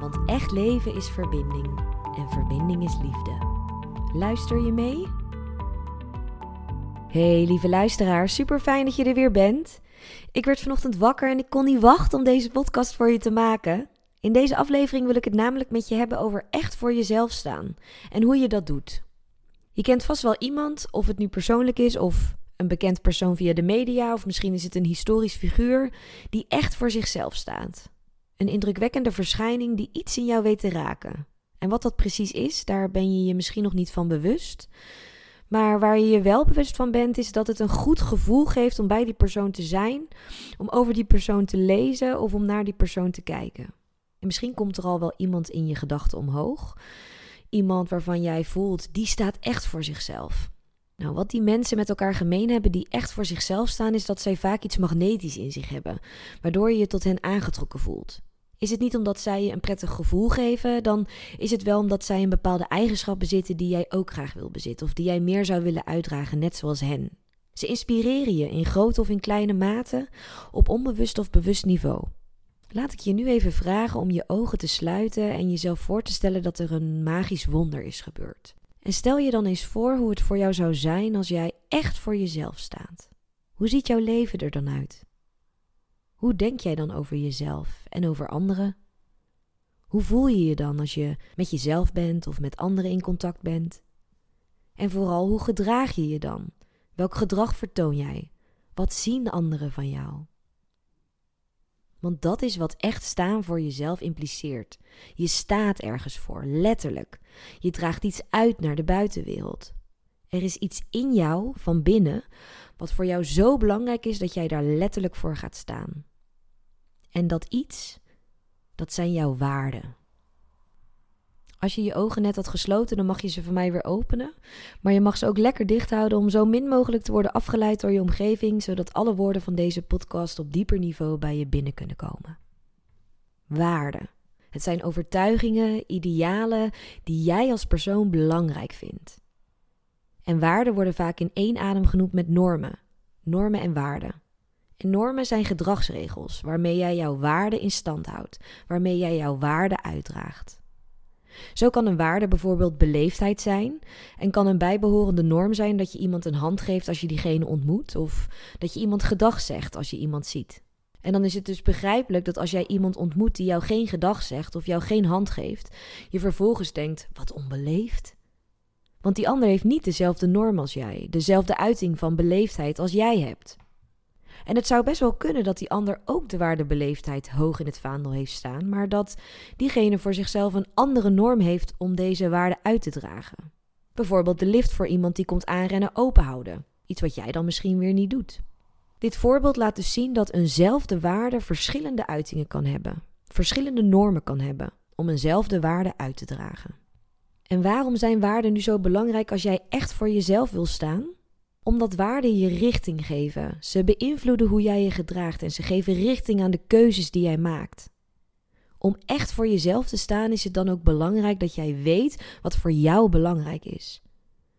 Want echt leven is verbinding en verbinding is liefde. Luister je mee? Hey lieve luisteraar, super fijn dat je er weer bent. Ik werd vanochtend wakker en ik kon niet wachten om deze podcast voor je te maken. In deze aflevering wil ik het namelijk met je hebben over echt voor jezelf staan en hoe je dat doet. Je kent vast wel iemand, of het nu persoonlijk is of een bekend persoon via de media, of misschien is het een historisch figuur, die echt voor zichzelf staat. Een indrukwekkende verschijning die iets in jou weet te raken. En wat dat precies is, daar ben je je misschien nog niet van bewust. Maar waar je je wel bewust van bent, is dat het een goed gevoel geeft om bij die persoon te zijn, om over die persoon te lezen of om naar die persoon te kijken. En misschien komt er al wel iemand in je gedachten omhoog. Iemand waarvan jij voelt, die staat echt voor zichzelf. Nou, wat die mensen met elkaar gemeen hebben die echt voor zichzelf staan, is dat zij vaak iets magnetisch in zich hebben, waardoor je je tot hen aangetrokken voelt. Is het niet omdat zij je een prettig gevoel geven, dan is het wel omdat zij een bepaalde eigenschap bezitten die jij ook graag wil bezitten of die jij meer zou willen uitdragen, net zoals hen. Ze inspireren je in grote of in kleine mate, op onbewust of bewust niveau. Laat ik je nu even vragen om je ogen te sluiten en jezelf voor te stellen dat er een magisch wonder is gebeurd. En stel je dan eens voor hoe het voor jou zou zijn als jij echt voor jezelf staat. Hoe ziet jouw leven er dan uit? Hoe denk jij dan over jezelf en over anderen? Hoe voel je je dan als je met jezelf bent of met anderen in contact bent? En vooral, hoe gedraag je je dan? Welk gedrag vertoon jij? Wat zien anderen van jou? Want dat is wat echt staan voor jezelf impliceert. Je staat ergens voor, letterlijk. Je draagt iets uit naar de buitenwereld. Er is iets in jou, van binnen, wat voor jou zo belangrijk is dat jij daar letterlijk voor gaat staan. En dat iets, dat zijn jouw waarden. Als je je ogen net had gesloten, dan mag je ze van mij weer openen. Maar je mag ze ook lekker dicht houden om zo min mogelijk te worden afgeleid door je omgeving, zodat alle woorden van deze podcast op dieper niveau bij je binnen kunnen komen. Waarden. Het zijn overtuigingen, idealen die jij als persoon belangrijk vindt. En waarden worden vaak in één adem genoemd met normen. Normen en waarden. En normen zijn gedragsregels waarmee jij jouw waarden in stand houdt, waarmee jij jouw waarden uitdraagt. Zo kan een waarde bijvoorbeeld beleefdheid zijn en kan een bijbehorende norm zijn dat je iemand een hand geeft als je diegene ontmoet of dat je iemand gedag zegt als je iemand ziet. En dan is het dus begrijpelijk dat als jij iemand ontmoet die jou geen gedag zegt of jou geen hand geeft, je vervolgens denkt: wat onbeleefd. Want die ander heeft niet dezelfde norm als jij, dezelfde uiting van beleefdheid als jij hebt. En het zou best wel kunnen dat die ander ook de waarde beleefdheid hoog in het vaandel heeft staan, maar dat diegene voor zichzelf een andere norm heeft om deze waarde uit te dragen. Bijvoorbeeld de lift voor iemand die komt aanrennen openhouden, iets wat jij dan misschien weer niet doet. Dit voorbeeld laat dus zien dat eenzelfde waarde verschillende uitingen kan hebben, verschillende normen kan hebben om eenzelfde waarde uit te dragen. En waarom zijn waarden nu zo belangrijk als jij echt voor jezelf wil staan? Omdat waarden je richting geven. Ze beïnvloeden hoe jij je gedraagt en ze geven richting aan de keuzes die jij maakt. Om echt voor jezelf te staan is het dan ook belangrijk dat jij weet wat voor jou belangrijk is.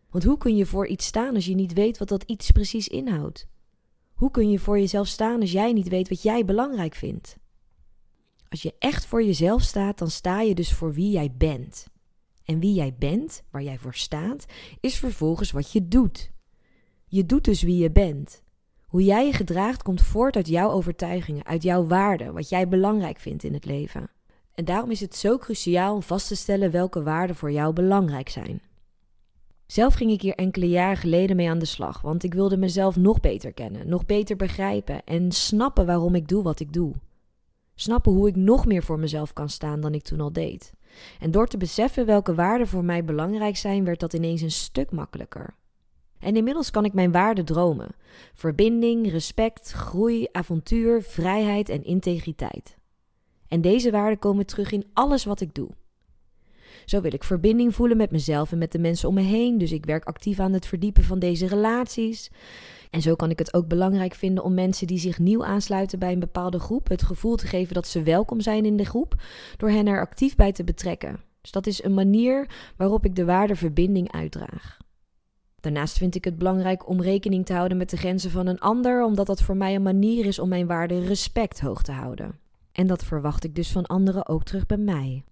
Want hoe kun je voor iets staan als je niet weet wat dat iets precies inhoudt? Hoe kun je voor jezelf staan als jij niet weet wat jij belangrijk vindt? Als je echt voor jezelf staat, dan sta je dus voor wie jij bent. En wie jij bent, waar jij voor staat, is vervolgens wat je doet. Je doet dus wie je bent. Hoe jij je gedraagt komt voort uit jouw overtuigingen, uit jouw waarden, wat jij belangrijk vindt in het leven. En daarom is het zo cruciaal om vast te stellen welke waarden voor jou belangrijk zijn. Zelf ging ik hier enkele jaren geleden mee aan de slag, want ik wilde mezelf nog beter kennen, nog beter begrijpen en snappen waarom ik doe wat ik doe. Snappen hoe ik nog meer voor mezelf kan staan dan ik toen al deed. En door te beseffen welke waarden voor mij belangrijk zijn, werd dat ineens een stuk makkelijker. En inmiddels kan ik mijn waarden dromen: verbinding, respect, groei, avontuur, vrijheid en integriteit. En deze waarden komen terug in alles wat ik doe. Zo wil ik verbinding voelen met mezelf en met de mensen om me heen. Dus ik werk actief aan het verdiepen van deze relaties. En zo kan ik het ook belangrijk vinden om mensen die zich nieuw aansluiten bij een bepaalde groep het gevoel te geven dat ze welkom zijn in de groep, door hen er actief bij te betrekken. Dus dat is een manier waarop ik de waarde verbinding uitdraag. Daarnaast vind ik het belangrijk om rekening te houden met de grenzen van een ander, omdat dat voor mij een manier is om mijn waarde respect hoog te houden. En dat verwacht ik dus van anderen ook terug bij mij.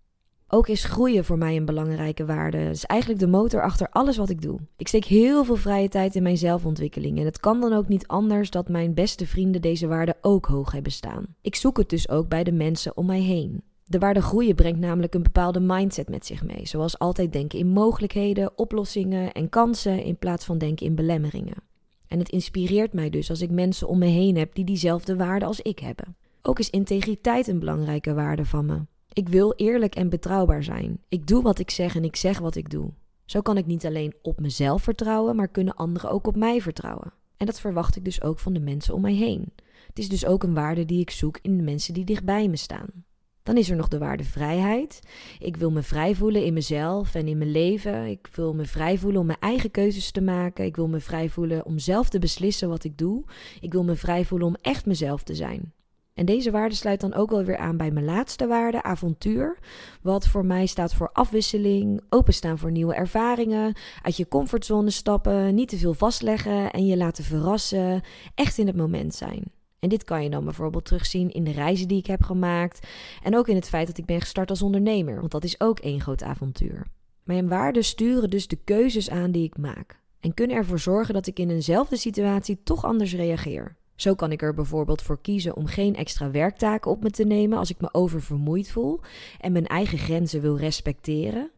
Ook is groeien voor mij een belangrijke waarde. Het is eigenlijk de motor achter alles wat ik doe. Ik steek heel veel vrije tijd in mijn zelfontwikkeling en het kan dan ook niet anders dat mijn beste vrienden deze waarde ook hoog hebben staan. Ik zoek het dus ook bij de mensen om mij heen. De waarde groeien brengt namelijk een bepaalde mindset met zich mee, zoals altijd denken in mogelijkheden, oplossingen en kansen in plaats van denken in belemmeringen. En het inspireert mij dus als ik mensen om me heen heb die diezelfde waarde als ik hebben. Ook is integriteit een belangrijke waarde van me. Ik wil eerlijk en betrouwbaar zijn. Ik doe wat ik zeg en ik zeg wat ik doe. Zo kan ik niet alleen op mezelf vertrouwen, maar kunnen anderen ook op mij vertrouwen. En dat verwacht ik dus ook van de mensen om mij heen. Het is dus ook een waarde die ik zoek in de mensen die dichtbij me staan. Dan is er nog de waarde vrijheid. Ik wil me vrij voelen in mezelf en in mijn leven. Ik wil me vrij voelen om mijn eigen keuzes te maken. Ik wil me vrij voelen om zelf te beslissen wat ik doe. Ik wil me vrij voelen om echt mezelf te zijn. En deze waarde sluit dan ook wel weer aan bij mijn laatste waarde, avontuur. Wat voor mij staat voor afwisseling, openstaan voor nieuwe ervaringen, uit je comfortzone stappen, niet te veel vastleggen en je laten verrassen, echt in het moment zijn. En dit kan je dan bijvoorbeeld terugzien in de reizen die ik heb gemaakt en ook in het feit dat ik ben gestart als ondernemer, want dat is ook één groot avontuur. Mijn waarden sturen dus de keuzes aan die ik maak en kunnen ervoor zorgen dat ik in eenzelfde situatie toch anders reageer. Zo kan ik er bijvoorbeeld voor kiezen om geen extra werktaken op me te nemen als ik me oververmoeid voel en mijn eigen grenzen wil respecteren.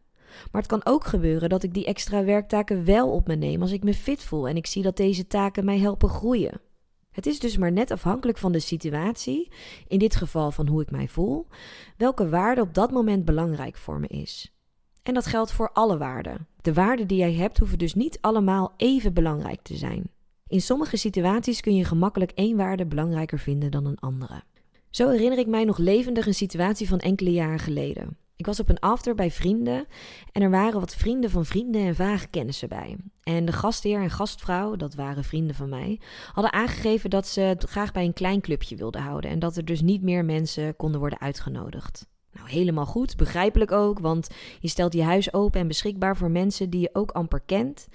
Maar het kan ook gebeuren dat ik die extra werktaken wel op me neem als ik me fit voel en ik zie dat deze taken mij helpen groeien. Het is dus maar net afhankelijk van de situatie, in dit geval van hoe ik mij voel, welke waarde op dat moment belangrijk voor me is. En dat geldt voor alle waarden. De waarden die jij hebt hoeven dus niet allemaal even belangrijk te zijn. In sommige situaties kun je gemakkelijk één waarde belangrijker vinden dan een andere. Zo herinner ik mij nog levendig een situatie van enkele jaren geleden. Ik was op een after bij vrienden en er waren wat vrienden van vrienden en vage kennissen bij. En de gastheer en gastvrouw, dat waren vrienden van mij, hadden aangegeven dat ze het graag bij een klein clubje wilden houden en dat er dus niet meer mensen konden worden uitgenodigd. Nou, helemaal goed, begrijpelijk ook, want je stelt je huis open en beschikbaar voor mensen die je ook amper kent.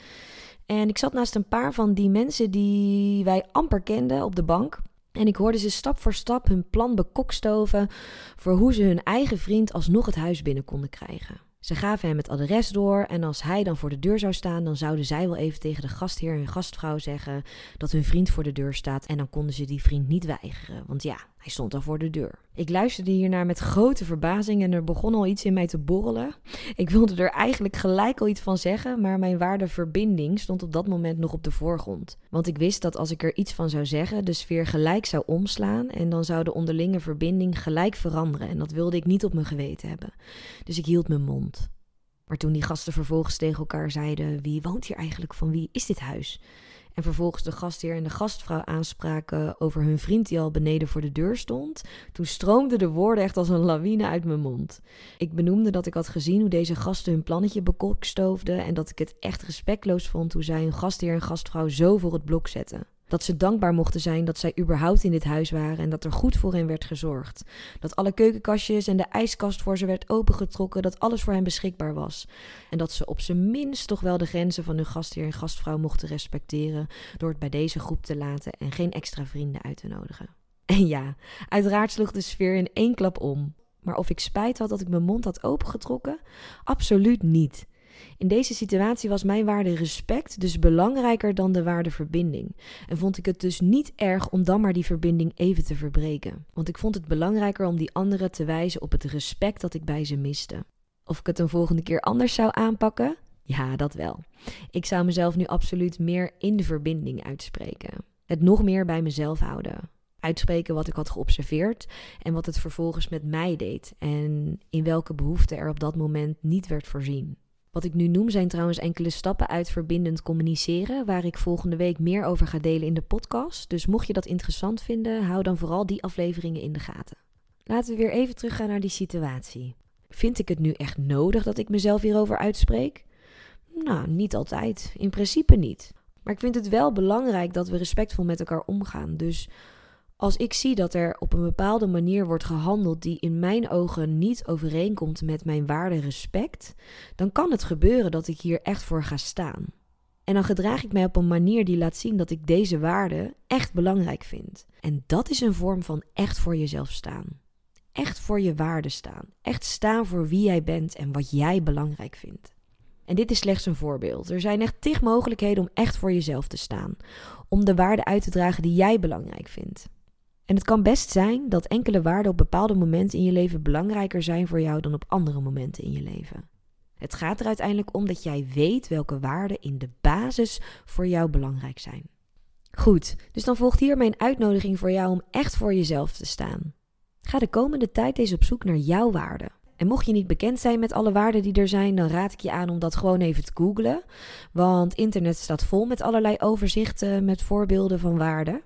En ik zat naast een paar van die mensen die wij amper kenden op de bank. En ik hoorde ze stap voor stap hun plan bekokstoven voor hoe ze hun eigen vriend alsnog het huis binnen konden krijgen. Ze gaven hem het adres door en als hij dan voor de deur zou staan, dan zouden zij wel even tegen de gastheer en gastvrouw zeggen dat hun vriend voor de deur staat en dan konden ze die vriend niet weigeren, want ja, hij stond al voor de deur. Ik luisterde hiernaar met grote verbazing en er begon al iets in mij te borrelen. Ik wilde er eigenlijk gelijk al iets van zeggen, maar mijn waarde verbinding stond op dat moment nog op de voorgrond. Want ik wist dat als ik er iets van zou zeggen, de sfeer gelijk zou omslaan en dan zou de onderlinge verbinding gelijk veranderen en dat wilde ik niet op mijn geweten hebben. Dus ik hield mijn mond. Maar toen die gasten vervolgens tegen elkaar zeiden: Wie woont hier eigenlijk? Van wie is dit huis? En vervolgens de gastheer en de gastvrouw aanspraken over hun vriend die al beneden voor de deur stond. Toen stroomden de woorden echt als een lawine uit mijn mond. Ik benoemde dat ik had gezien hoe deze gasten hun plannetje bekokstoofden en dat ik het echt respectloos vond hoe zij hun gastheer en gastvrouw zo voor het blok zetten. Dat ze dankbaar mochten zijn dat zij überhaupt in dit huis waren en dat er goed voor hen werd gezorgd. Dat alle keukenkastjes en de ijskast voor ze werd opengetrokken, dat alles voor hen beschikbaar was. En dat ze op zijn minst toch wel de grenzen van hun gastheer en gastvrouw mochten respecteren door het bij deze groep te laten en geen extra vrienden uit te nodigen. En ja, uiteraard sloeg de sfeer in één klap om. Maar of ik spijt had dat ik mijn mond had opengetrokken? Absoluut niet. In deze situatie was mijn waarde respect dus belangrijker dan de waarde verbinding. En vond ik het dus niet erg om dan maar die verbinding even te verbreken. Want ik vond het belangrijker om die anderen te wijzen op het respect dat ik bij ze miste. Of ik het een volgende keer anders zou aanpakken? Ja, dat wel. Ik zou mezelf nu absoluut meer in de verbinding uitspreken. Het nog meer bij mezelf houden. Uitspreken wat ik had geobserveerd en wat het vervolgens met mij deed en in welke behoefte er op dat moment niet werd voorzien. Wat ik nu noem zijn trouwens enkele stappen uit verbindend communiceren, waar ik volgende week meer over ga delen in de podcast. Dus mocht je dat interessant vinden, hou dan vooral die afleveringen in de gaten. Laten we weer even teruggaan naar die situatie. Vind ik het nu echt nodig dat ik mezelf hierover uitspreek? Nou, niet altijd. In principe niet. Maar ik vind het wel belangrijk dat we respectvol met elkaar omgaan. Dus als ik zie dat er op een bepaalde manier wordt gehandeld die in mijn ogen niet overeenkomt met mijn waarde respect, dan kan het gebeuren dat ik hier echt voor ga staan. En dan gedraag ik mij op een manier die laat zien dat ik deze waarde echt belangrijk vind. En dat is een vorm van echt voor jezelf staan. Echt voor je waarde staan. Echt staan voor wie jij bent en wat jij belangrijk vindt. En dit is slechts een voorbeeld. Er zijn echt tig mogelijkheden om echt voor jezelf te staan. Om de waarden uit te dragen die jij belangrijk vindt. En het kan best zijn dat enkele waarden op bepaalde momenten in je leven belangrijker zijn voor jou dan op andere momenten in je leven. Het gaat er uiteindelijk om dat jij weet welke waarden in de basis voor jou belangrijk zijn. Goed, dus dan volgt hier mijn uitnodiging voor jou om echt voor jezelf te staan. Ga de komende tijd eens op zoek naar jouw waarden. En mocht je niet bekend zijn met alle waarden die er zijn, dan raad ik je aan om dat gewoon even te googlen. Want internet staat vol met allerlei overzichten met voorbeelden van waarden.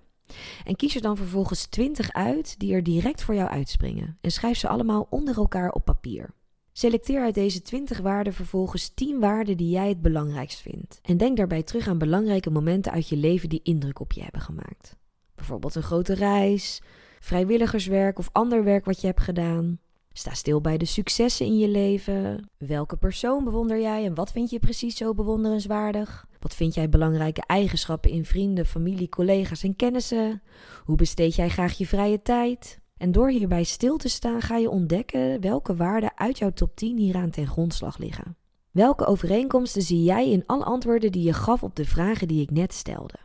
En kies er dan vervolgens 20 uit die er direct voor jou uitspringen. En schrijf ze allemaal onder elkaar op papier. Selecteer uit deze 20 waarden vervolgens 10 waarden die jij het belangrijkst vindt. En denk daarbij terug aan belangrijke momenten uit je leven die indruk op je hebben gemaakt. Bijvoorbeeld een grote reis, vrijwilligerswerk of ander werk wat je hebt gedaan. Sta stil bij de successen in je leven. Welke persoon bewonder jij en wat vind je precies zo bewonderenswaardig? Wat vind jij belangrijke eigenschappen in vrienden, familie, collega's en kennissen? Hoe besteed jij graag je vrije tijd? En door hierbij stil te staan ga je ontdekken welke waarden uit jouw top 10 hieraan ten grondslag liggen. Welke overeenkomsten zie jij in alle antwoorden die je gaf op de vragen die ik net stelde?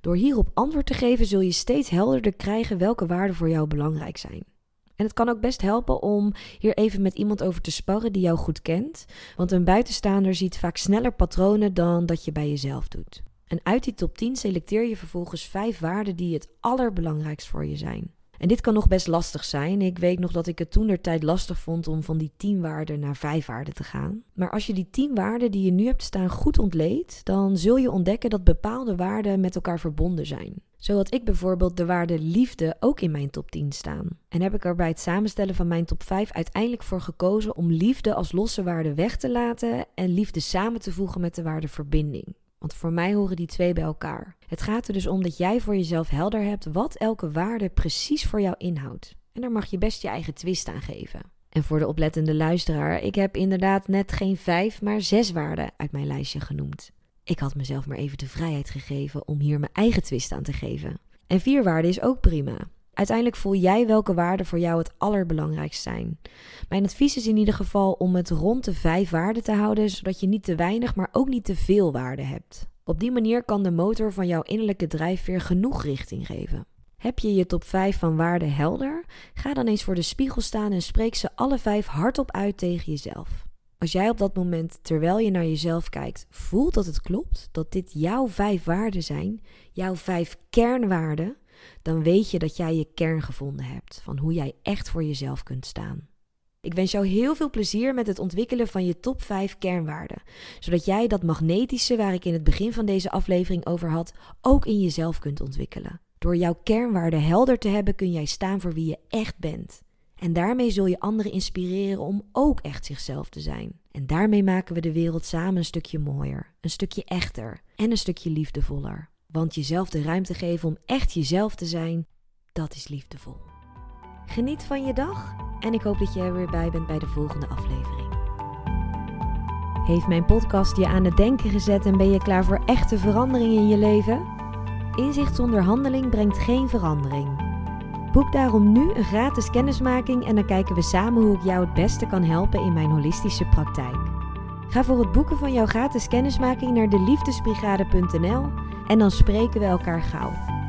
Door hierop antwoord te geven zul je steeds helderder krijgen welke waarden voor jou belangrijk zijn. En het kan ook best helpen om hier even met iemand over te sparren die jou goed kent, want een buitenstaander ziet vaak sneller patronen dan dat je bij jezelf doet. En uit die top 10 selecteer je vervolgens vijf waarden die het allerbelangrijkst voor je zijn. En dit kan nog best lastig zijn. Ik weet nog dat ik het toen der tijd lastig vond om van die 10 waarden naar 5 waarden te gaan. Maar als je die 10 waarden die je nu hebt staan goed ontleedt, dan zul je ontdekken dat bepaalde waarden met elkaar verbonden zijn. Zo had ik bijvoorbeeld de waarde liefde ook in mijn top 10 staan. En heb ik er bij het samenstellen van mijn top 5 uiteindelijk voor gekozen om liefde als losse waarde weg te laten en liefde samen te voegen met de waarde verbinding. Want voor mij horen die twee bij elkaar. Het gaat er dus om dat jij voor jezelf helder hebt wat elke waarde precies voor jou inhoudt. En daar mag je best je eigen twist aan geven. En voor de oplettende luisteraar, ik heb inderdaad net geen vijf, maar zes waarden uit mijn lijstje genoemd. Ik had mezelf maar even de vrijheid gegeven om hier mijn eigen twist aan te geven. En vier waarden is ook prima. Uiteindelijk voel jij welke waarden voor jou het allerbelangrijkst zijn. Mijn advies is in ieder geval om het rond de vijf waarden te houden, zodat je niet te weinig, maar ook niet te veel waarden hebt. Op die manier kan de motor van jouw innerlijke drijfveer genoeg richting geven. Heb je je top 5 van waarden helder? Ga dan eens voor de spiegel staan en spreek ze alle vijf hardop uit tegen jezelf. Als jij op dat moment, terwijl je naar jezelf kijkt, voelt dat het klopt, dat dit jouw vijf waarden zijn, jouw vijf kernwaarden, dan weet je dat jij je kern gevonden hebt van hoe jij echt voor jezelf kunt staan. Ik wens jou heel veel plezier met het ontwikkelen van je top 5 kernwaarden, zodat jij dat magnetische waar ik in het begin van deze aflevering over had, ook in jezelf kunt ontwikkelen. Door jouw kernwaarden helder te hebben kun jij staan voor wie je echt bent. En daarmee zul je anderen inspireren om ook echt zichzelf te zijn. En daarmee maken we de wereld samen een stukje mooier, een stukje echter en een stukje liefdevoller. Want jezelf de ruimte geven om echt jezelf te zijn, dat is liefdevol. Geniet van je dag en ik hoop dat je er weer bij bent bij de volgende aflevering. Heeft mijn podcast je aan het denken gezet en ben je klaar voor echte verandering in je leven? Inzicht zonder handeling brengt geen verandering. Boek daarom nu een gratis kennismaking en dan kijken we samen hoe ik jou het beste kan helpen in mijn holistische praktijk. Ga voor het boeken van jouw gratis kennismaking naar deliefdesbrigade.nl en dan spreken we elkaar gauw.